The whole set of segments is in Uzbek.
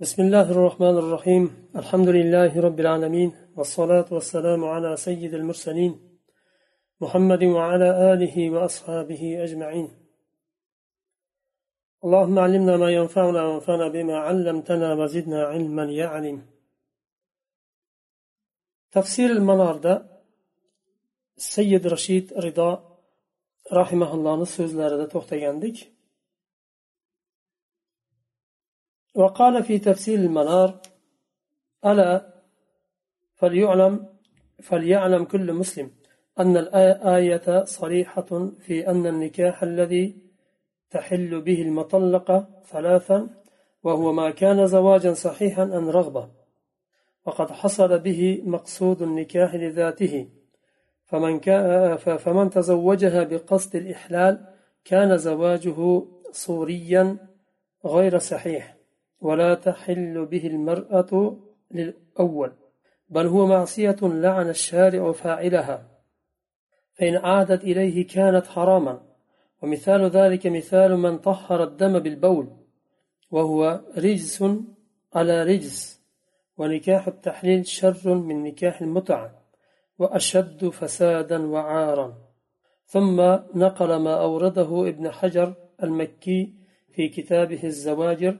بسم الله الرحمن الرحيم الحمد لله رب العالمين والصلاة والسلام على سيد المرسلين محمد وعلى آله وأصحابه أجمعين اللهم علمنا ما ينفعنا وانفعنا بما علمتنا وزدنا علما يا عليم تفسير المنار ده السيد رشيد رضا رحمه الله so'zlarida to'xtagandik وقال في تفسير المنار ألا فليعلم فليعلم كل مسلم أن الآية صريحة في أن النكاح الذي تحل به المطلقة ثلاثا وهو ما كان زواجا صحيحا عن رغبة وقد حصل به مقصود النكاح لذاته فمن, فمن تزوجها بقصد الإحلال كان زواجه صوريا غير صحيح. ولا تحل به المرأة للأول بل هو معصية لعن الشارع فاعلها فإن عادت إليه كانت حراما. ومثال ذلك مثال من طهر الدم بالبول وهو رجس على رجس ونكاح التحليل شر من نكاح المتعة وأشد فسادا وعارا. ثم نقل ما أورده ابن حجر المكي في كتابه الزواجر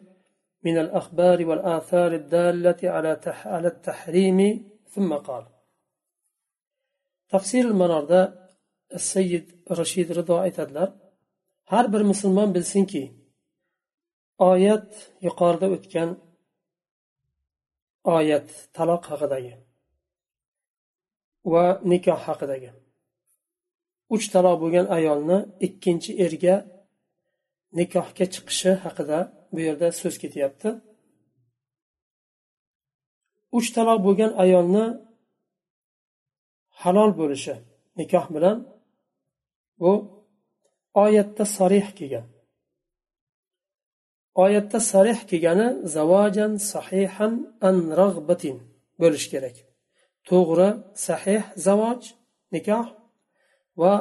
من الأخبار والآثار الدالة على على التحريم ثم قال tafsir manorda sayyid rashid rido aytadilar har bir musulmon bilsinki oyat yuqorida o'tgan oyat taloq haqidagi va nikoh haqidagi uch taloq bo'lgan ayolni ikkinchi erga nikohga chiqishi haqida bu yerda so'z ketyapti. Uch taloq bo'lgan ayolni halol bo'lishi nikoh bilan bu oyatda sarih kelgan. Oyatda sarih kelgani zavojan sahihan an rag'batin bo'lish kerak. To'g'ri sahih zavoj nikoh va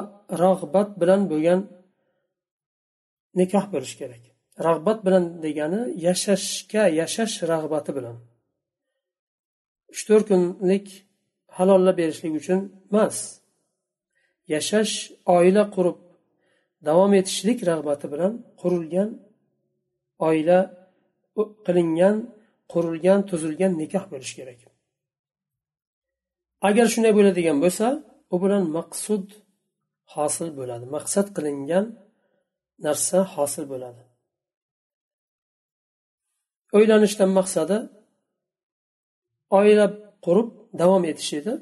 rag'bat bilan bo'lgan nikoh bo'lishi kerak. Rag'bat bilan degani yashashga yashash rag'bati bilan. Uch to'rt kunlik halollab berishlik uchun emas. Yashash oila qurib davom etishlik rag'bati bilan qurilgan oila qilingan qurilgan tuzilgan nikoh bo'lishi kerak. Agar shunday bo'ladigan bo'lsa u bilan maqsud hosil bo'ladi. Maqsad qilingan narsa hosil bo'ladi. O'ylanishdan maqsadi oila qurib davom etish edi.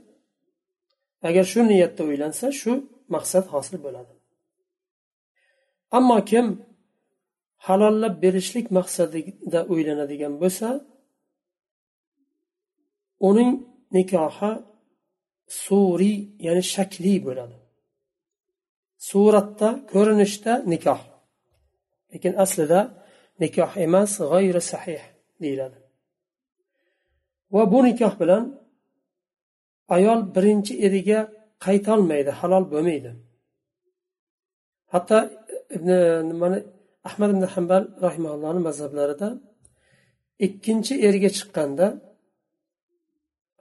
Agar shu niyatda o'ylansa shu maqsad hosil bo'ladi. Ammo kim halollab berishlik maqsadida o'ylanadigan bo'lsa uning nikohi suriy ya'ni shakli bo'ladi. Suratda ko'rinishda nikoh. Lekin aslida nikoh emas g'ayri sahih deyiladi. Va bu nikoh bilan ayol birinchi eriga qaytolmaydi halol bo'lmaydi. Hatto ibn nimani ahmad ibn hambal rahimallohni mazhablarida ikkinchi erga chiqqanda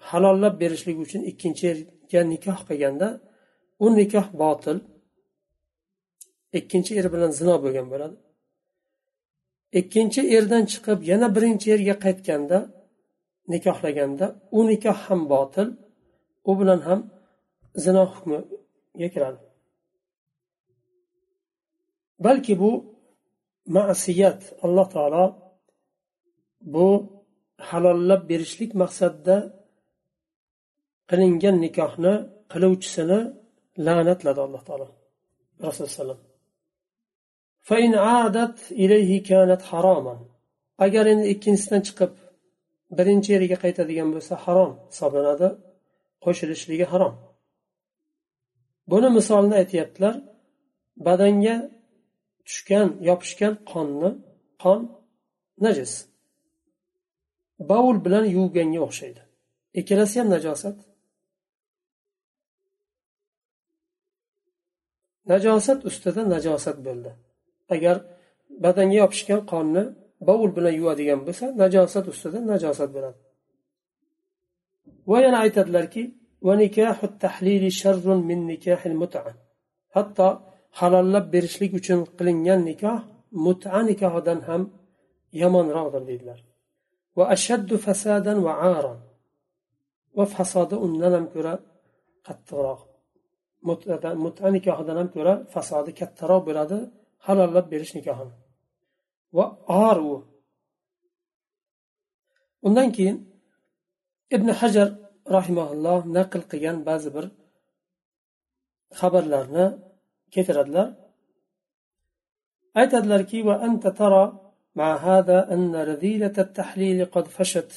halollab berishlik uchun ikkinchi erga nikoh qilganda u nikoh botil ikkinchi er bilan zino bo'lgan bo'ladi. Ikkinchi erdan chiqib yana birinchi erga qaytganda nikohlaganda u nikoh ham botil u bilan ham zino hukmiga kiradi. Balki bu ma'siyat alloh taolo bu halollab berishlik maqsadida qilingan nikohni qiluvchisini la'natladi alloh taolo. Rasululloh agar endi ikkinchisidan chiqib birinchi yeriga qaytadigan bo'lsa harom hisoblanadi qo'shilishligi harom. Buni misolini aytyaptilar. Badanga tushgan yopishgan qonni qon najis. Baul bilan yuvganga o'xshaydi. Ikkalasi ham najosat. Najosat ustida najosat bo'ldi. Agar badanga yopishgan qonni bovul bilan yuvadigan bo'lsa najosat ustida najosat bo'ladi. Va yana aytadilarki hatto halollab berishlik uchun qilingan nikoh muta nikohidan ham yomonroqdir deydilar. Va ashaddu fasadan va aron. Va fasodi undan ham ko'ra qattiqroq. Muta nikohidan ham ko'ra fasodi kattaroq bo'ladi. Halollab berish nikohini va or u undan keyin ibn hajar rahimaulloh naql qilgan ba'zi bir xabarlarni keltiradilar aytadilarki va anta tara مع هذا أن رذيلة التحليل قد فشت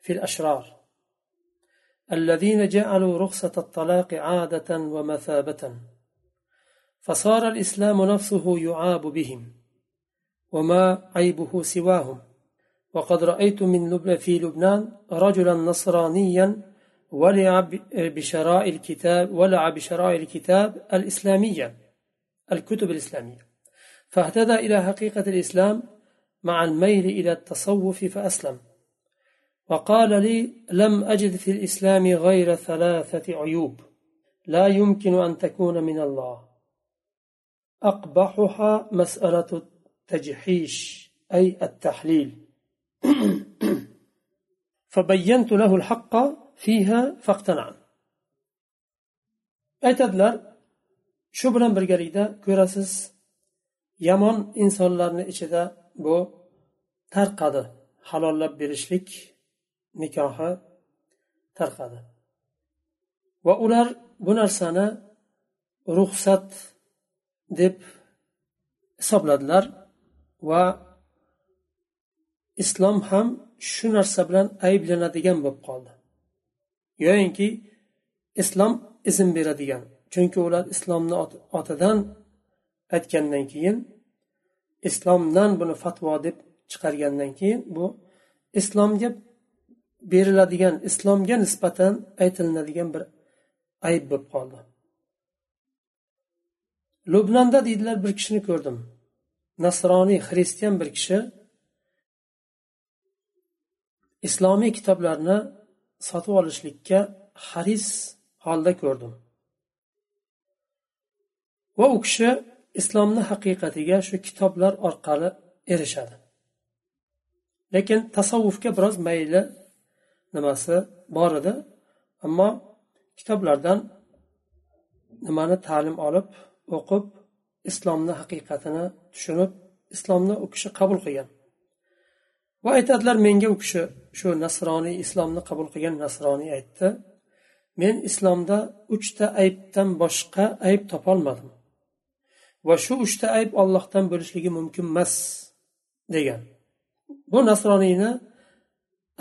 في الأشرار الذين جعلوا رخصة الطلاق عادة ومثابة فصار الإسلام نفسه يعاب بهم وما عيبه سواهم. وقد رأيت من في لبنان رجلا نصرانيا ولع بشراء الكتاب ولع بشراء الكتاب الإسلامية الكتب الإسلامية. فاهتدى إلى حقيقة الإسلام مع الميل إلى التصوف فأسلم. وقال لي لم أجد في الإسلام غير ثلاثة عيوب لا يمكن أن تكون من الله. أقبحها مسألة التجحيش أي التحليل فبينت له الحق فيها فاقتنع aytadilar shu bilan birgalikda ko'rasiz yomon insonlarni ichida bu tarqadi halollab berishlik nikohi tarqadi va ular bu narsani ruxsat deb hisobladilar va islom ham shu narsa bilan ayblanadigan bo'lib qoldi. Yoyinki islom izn beradigan chunki ular islomni otidan aytgandan keyin islomdan buni fatvo deb chiqargandan keyin bu islomga beriladigan islomga nisbatan aytilinadigan bir ayb bo'lib qoldi. Lubnanda deydilar bir kishini ko'rdim. Nasroniy xristian bir kishi. Islomiy kitoblarni sotib olishlikka haris holda ko'rdim. Va u kishi islomni haqiqatiga shu kitoblar orqali erishadi. Lekin tasavvufga biroz mayli nimasi bor edi. Ammo kitoblardan nimani ta'lim olib o'qib islomni haqiqatini tushunib islomni u kishi qabul qilgan. Va aytadilar menga u kishi shu nasroniy islomni qabul qilgan nasroniy aytdi men islomda uchta aybdan boshqa ayb topolmadim va shu uchta ayb ollohdan bo'lishligi mumkin emas degan. Bu nasroniyni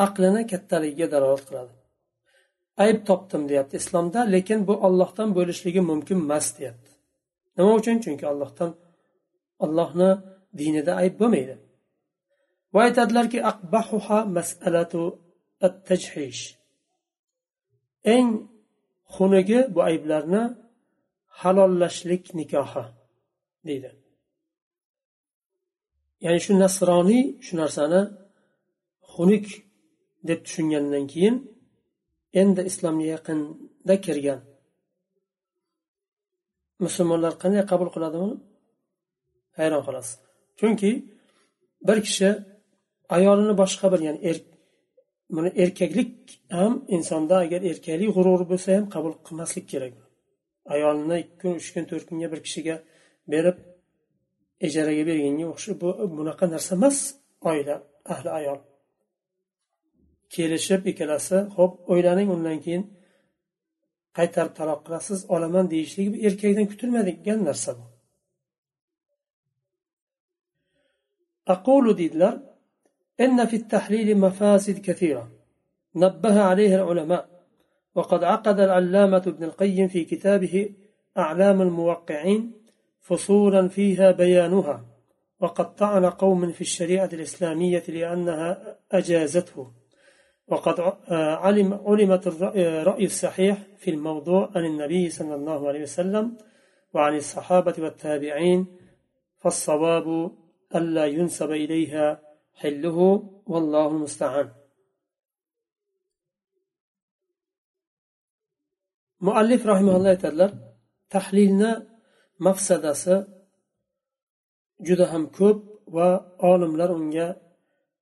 aqlini kattaligiga dalolat qiladi. Ayb topdim deyapti. Islomda lekin bu ollohdan bo'lishligi mumkin emas deyapti. Nima uchun? Chunki allohdan allohni dinida ayb bo'lmaydi. Va aytadilarki eng xunigi bu ayblarni halollashlik nikohi deydi. Ya'ni shu nasroniy shu narsani xunuk deb tushungandan keyin endi islomga yaqinda kirgan musulmonlar qanday qabul qiladi buni hayron qolasiz. Chunki bir kishi ayolini boshqa bir ya'ni er buni erkaklik ham insonda agar erkaklik g'ururi bo'lsa ham qabul qilmaslik kerak ayolini ikki kun uch kun to'rt kunga bir kishiga berib ijaraga berganga o'xshab bu bunaqa narsa emas oila ahli ayol. Kelishib ikkalasi ho'p o'ylaning undan keyin qaytarib taloq qilasiz olaman deyishligi erkakdan kutilmaydigan narsa bu aqulu deydilar إن في التحليل مفاسد كثيرة نبه عليها العلماء وقد عقد العلامة ابن القيم في كتابه أعلام الموقعين فصولا فيها بيانها وقد طعن قوم في الشريعة الإسلامية لأنها أجازته وقد علم علمت الرأي الصحيح في الموضوع عن النبي صلى الله عليه وسلم وعن الصحابة والتابعين فالصواب ألا ينسب إليها حله والله المستعان. muallif rahimalloh aytadilar tahlilni mafsadasi juda ham ko'p va olimlar unga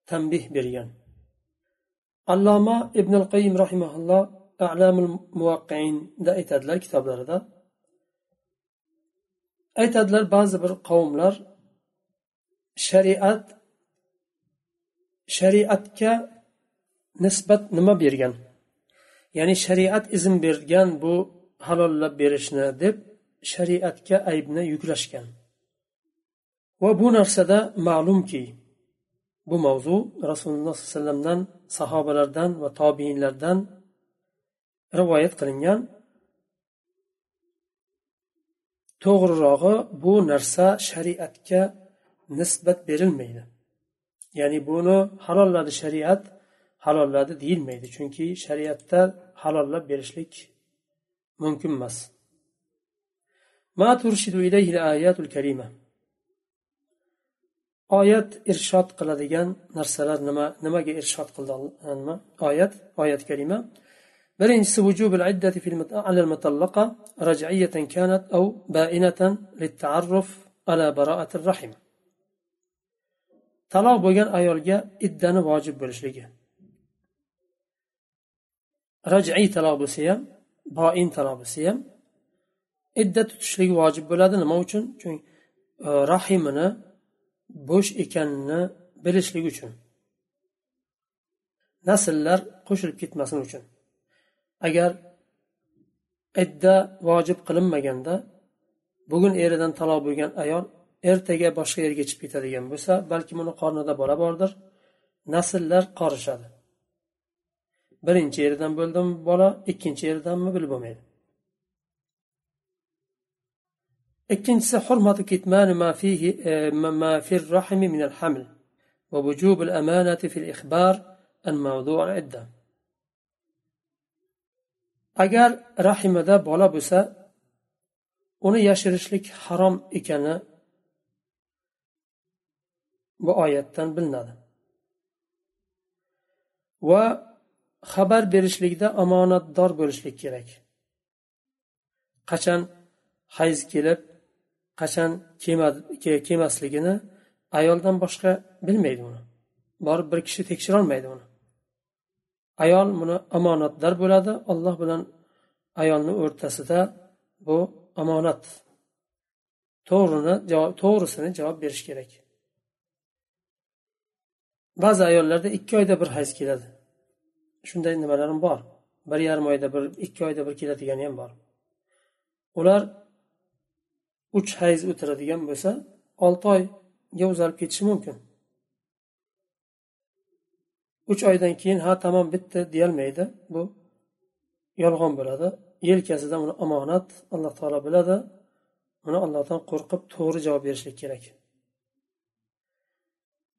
tanbeh bergan alloma ibn al qayim rahimaulloh alamul muvaqqiinda aytadilar kitoblarida. Aytadilar ba'zi bir qavmlar shariat shariatga nisbat nima bergan? Ya'ni shariat izn bergan bu halollab berishni deb shariatga aybni yuklashgan. Va bu narsada ma'lumki bu mavzu rasululloh sollallohu alayhi vasallamdan sahobalardan va tobiinlardan rivoyat qilingan. To'g'rirog'i bu narsa shariatga nisbat berilmaydi. Ya'ni buni halolladi shariat halolladi deyilmaydi. Chunki shariatda halollab berishlik mumkin emas. oyat irshod qiladigan narsalar nima nimaga irshod qildi nima oyat oyat kalima. Birinchisi vujubil iddati fil al mutallaqa raj'iyatan kanat aw ba'inatan litta'arruf ala bara'ati rahim. Taloq bo'lgan ayolga iddani vojib bo'lishligi. Raj'iy taloq bo'lsa ham boin taloq bo'lsa ham idda tutishligi vojib bo'ladi. Nima uchun? Chunki rahimini bo'sh ekanini bilishlik uchun. Nasllar qo'shilib ketmasin uchun. Agar idda vojib qilinmaganda bugun eridan taloq bo'lgan ayol ertaga boshqa yerga chiqib ketadigan bo'lsa balki uni qornida bola bordir nasllar qorishadi. Birinchi eridan bo'ldimi bola ikkinchi eridanmi bilib bo'lmaydi. Ikkinchisi hurmatu kitmani ma fihi e, ma fi rahmi min al-haml va vujub al-amanati fi al-ikhbar an mawdu' al-idda. Agar rahimida bola bo'lsa uni yashirishlik harom ekani bu oyatdan bilinadi. Va xabar berishlikda omonatdor bo'lishlik kerak. Qachon hayz kelib qachon kelmasligini ayoldan boshqa bilmaydi uni. Borib bir kishi tekshirolmaydi uni. Ayol buni omonatdor bo'ladi. Olloh bilan ayolni o'rtasida bu omonat to'g'rini to'g'risini javob berish kerak. Ba'zi ayollarda ikki oyda bir hayz keladi. Shunday nimalar ham bor. Bir yarim oyda bir ikki oyda bir keladigani ham bor. Ular uch hayz o'tiradigan bo'lsa olti oyga uzalib ketishi mumkin uch oydan keyin ha tamom bitdi deyolmaydi bu yolg'on bo'ladi yelkasida uni omonat alloh taolo biladi uni allohdan qo'rqib to'g'ri javob berishlik kerak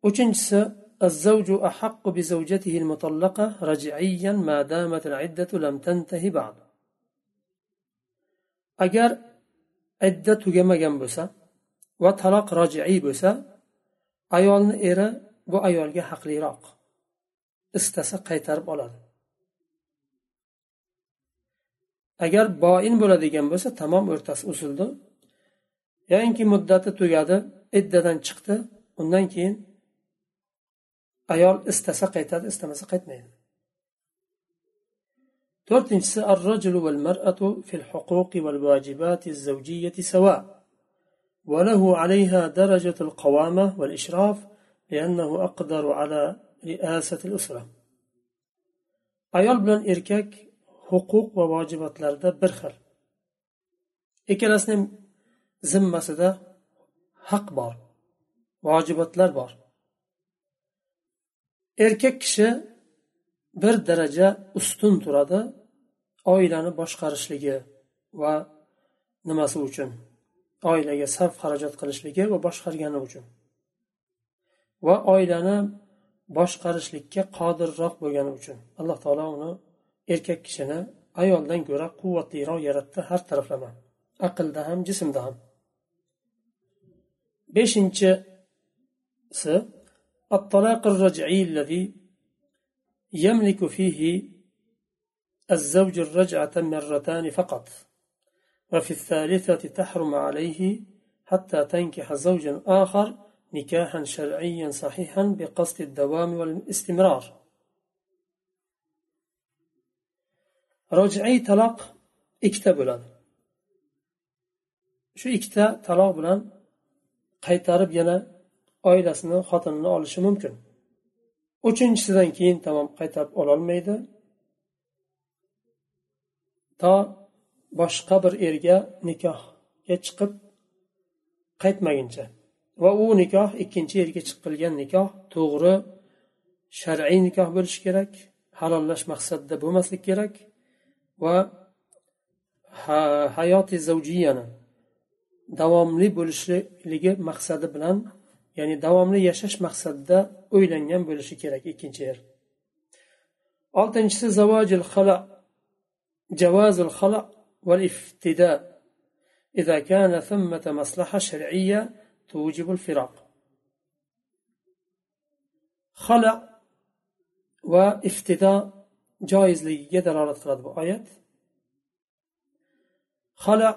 uchinchisi الزوج أحق بزوجته المطلقة رجعيا ما دامت العدة لم تنتهي بعد agar idda tugamagan bo'lsa va taloq rojiiy bo'lsa ayolni eri bu ayolga haqliroq istasa qaytarib oladi. Agar boin bo'ladigan bo'lsa tamom o'rtasi uzildi. Yoinki muddati tugadi iddadan chiqdi undan keyin ayol istasa qaytadi istamasa qaytmaydi. to'rtinchisi arrajulu val mar'atu fil huquq val vajibati zawjiyati وله عليها درجة القوامة والإشراف لأنه أقدر على رئاسة الأسرة. أيال بلن إركك حقوق وواجبات لاردة برخل إكال أسنم زم مسدا حق بار واجبات لار بار إركاك bir daraja ustun turadi oilani boshqarishligi va nimasi uchun? Oilaga sarf xarajat qilishligi va boshqargani uchun. Va oilani boshqarishlikka qodirroq bo'lgani uchun. Alloh taolo uni erkak kishini ayoldan ko'ra quvvatliroq yaratdi har taraflama. Aqlda ham jismda ham. Beshinchisi يملك فيه الزوج الرجعة مرتان فقط وفي الثالثة تحرم عليه حتى تنكح زوجا آخر نكاحا شرعيا صحيحا بقصد الدوام والاستمرار. roj'iy taloq ikkita bo'ladi shu ikkita taloq bilan qaytarib yana oilasini xotinini olishi mumkin uchinchisidan keyin tamom qaytarib ololmaydi. To boshqa bir erga nikohga chiqib qaytmaguncha. Va u nikoh ikkinchi erga chiqilgan nikoh to'g'ri shar'iy nikoh bo'lishi kerak halollash maqsadida bo'lmaslik kerak va hayoti zavjiyani davomli bo'lishligi maqsadi bilan ya'ni davomli yashash maqsadida o'ylangan bo'lishi kerak ikkinchi er oltinchisi zavojil xala javazul xala val iftida إذا كان ثمة مصلحة شرعية توجب الفراق خلع وافتداء joizligiga dalolat qiladi bu oyat hala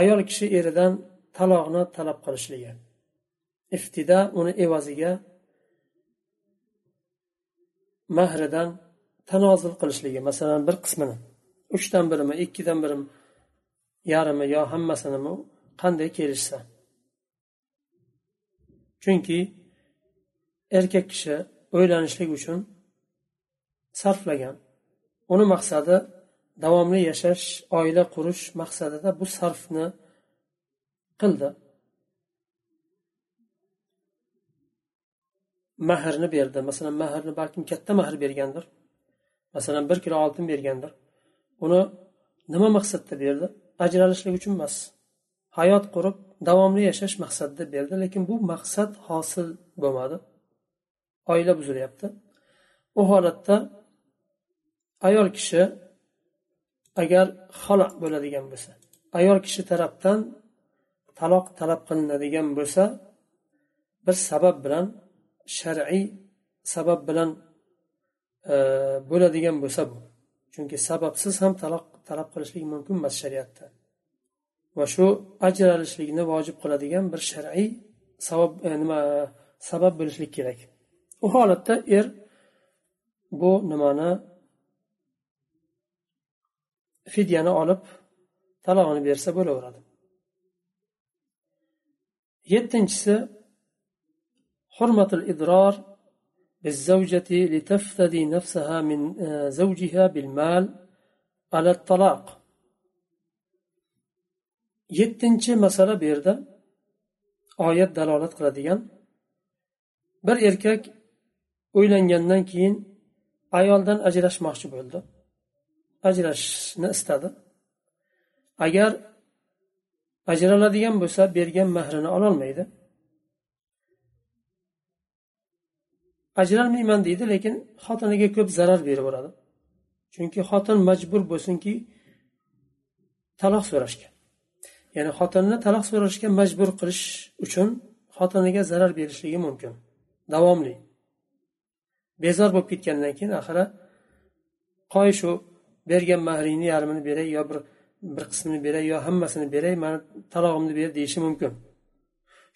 ayol kishi eridan taloqni talab qilishligi Iftida uni evaziga mahridan tanozul qilishligi masalan bir qismini. Uchdan birimi ikkidan birimi yarimi yo hammasinimi qanday kelishsa. Chunki erkak kishi o'ylanishlik uchun sarflagan. Uni maqsadi davomli yashash oila qurish maqsadida bu sarfni qildi. Mahrni berdi. Masalan mahrni balkim katta mahr bergandir. Masalan bir kilo oltin bergandir. Uni nima maqsadda berdi? Ajralishlik uchun emas. Hayot qurib davomli yashash maqsadida berdi. Lekin bu maqsad hosil bo'lmadi. Oila buzilyapti. U holatda ayol kishi agar xola bo'ladigan bo'lsa ayol kishi tarafdan taloq talab qilinadigan bo'lsa bir sabab bilan shar'iy sabab bilan e, bo'ladigan bo'lsa bu. Chunki sababsiz ham taloq talab qilishlik mumkin emas shariatda. Va shu ajralishlikni vojib qiladigan bir shar'iy sabab e, nima sabab bo'lishlik kerak. U holatda er bu nimani fidyani olib talog'ini bersa bo'laveradi. Yettinchisi hurmatul idror بالزوجة لتفتدي نفسها من زوجها بالمال على الطلاق yettinchi masala bu yerda oyat dalolat qiladigan bir erkak uylangandan keyin ayoldan ajrashmoqchi bo'ldi ajrashishni istadi agar ajraladigan bo'lsa bergan mahrini ololmaydi ajralmayman deydi lekin xotiniga ko'p zarar beraveradi chunki xotin majbur bo'lsinki taloq so'rashga ya'ni xotinni taloq so'rashga majbur qilish uchun xotiniga zarar berishligi mumkin. Davomli. Bezor bo'lib ketgandan keyin axiri qoy shu bergan mahringni yarmini beray yo bir bir qismini beray yo hammasini beray mani talog'imni ber deyishi mumkin.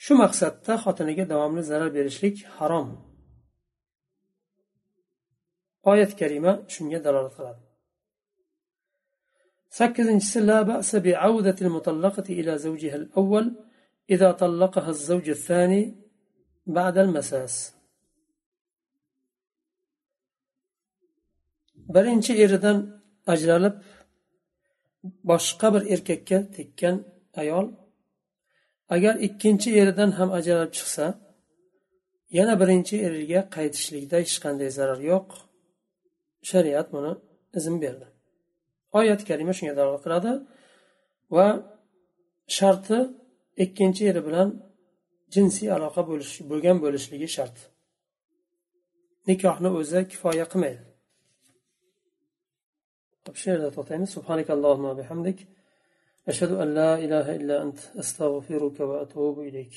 Shu maqsadda xotiniga davomli zarar berishlik harom. oyat karima shunga dalolat qiladi. Sakkizinchisi la ba'sa bi'awdati al-mutallaqati ila zawjiha al-awwal idza tallaqaha az-zawj ath-thani ba'da al-masas birinchi eridan ajralib boshqa bir erkakka tekkan ayol agar ikkinchi eridan ham ajralib chiqsa yana birinchi eriga qaytishlikda hech qanday zarar yo'q. shariat buni izn berdi. Oyat kalima shunga dalolat qiladi va sharti ikkinchi eri bilan jinsiy aloqa bo'lish bo'lgan bo'lishligi shart. Nikohni o'zi kifoya qilmaydi. Shu yerda to'xtaymiz. Bihamdik. Ashhadu an la ilaha illa ant astag'firuka va atubu ilayk.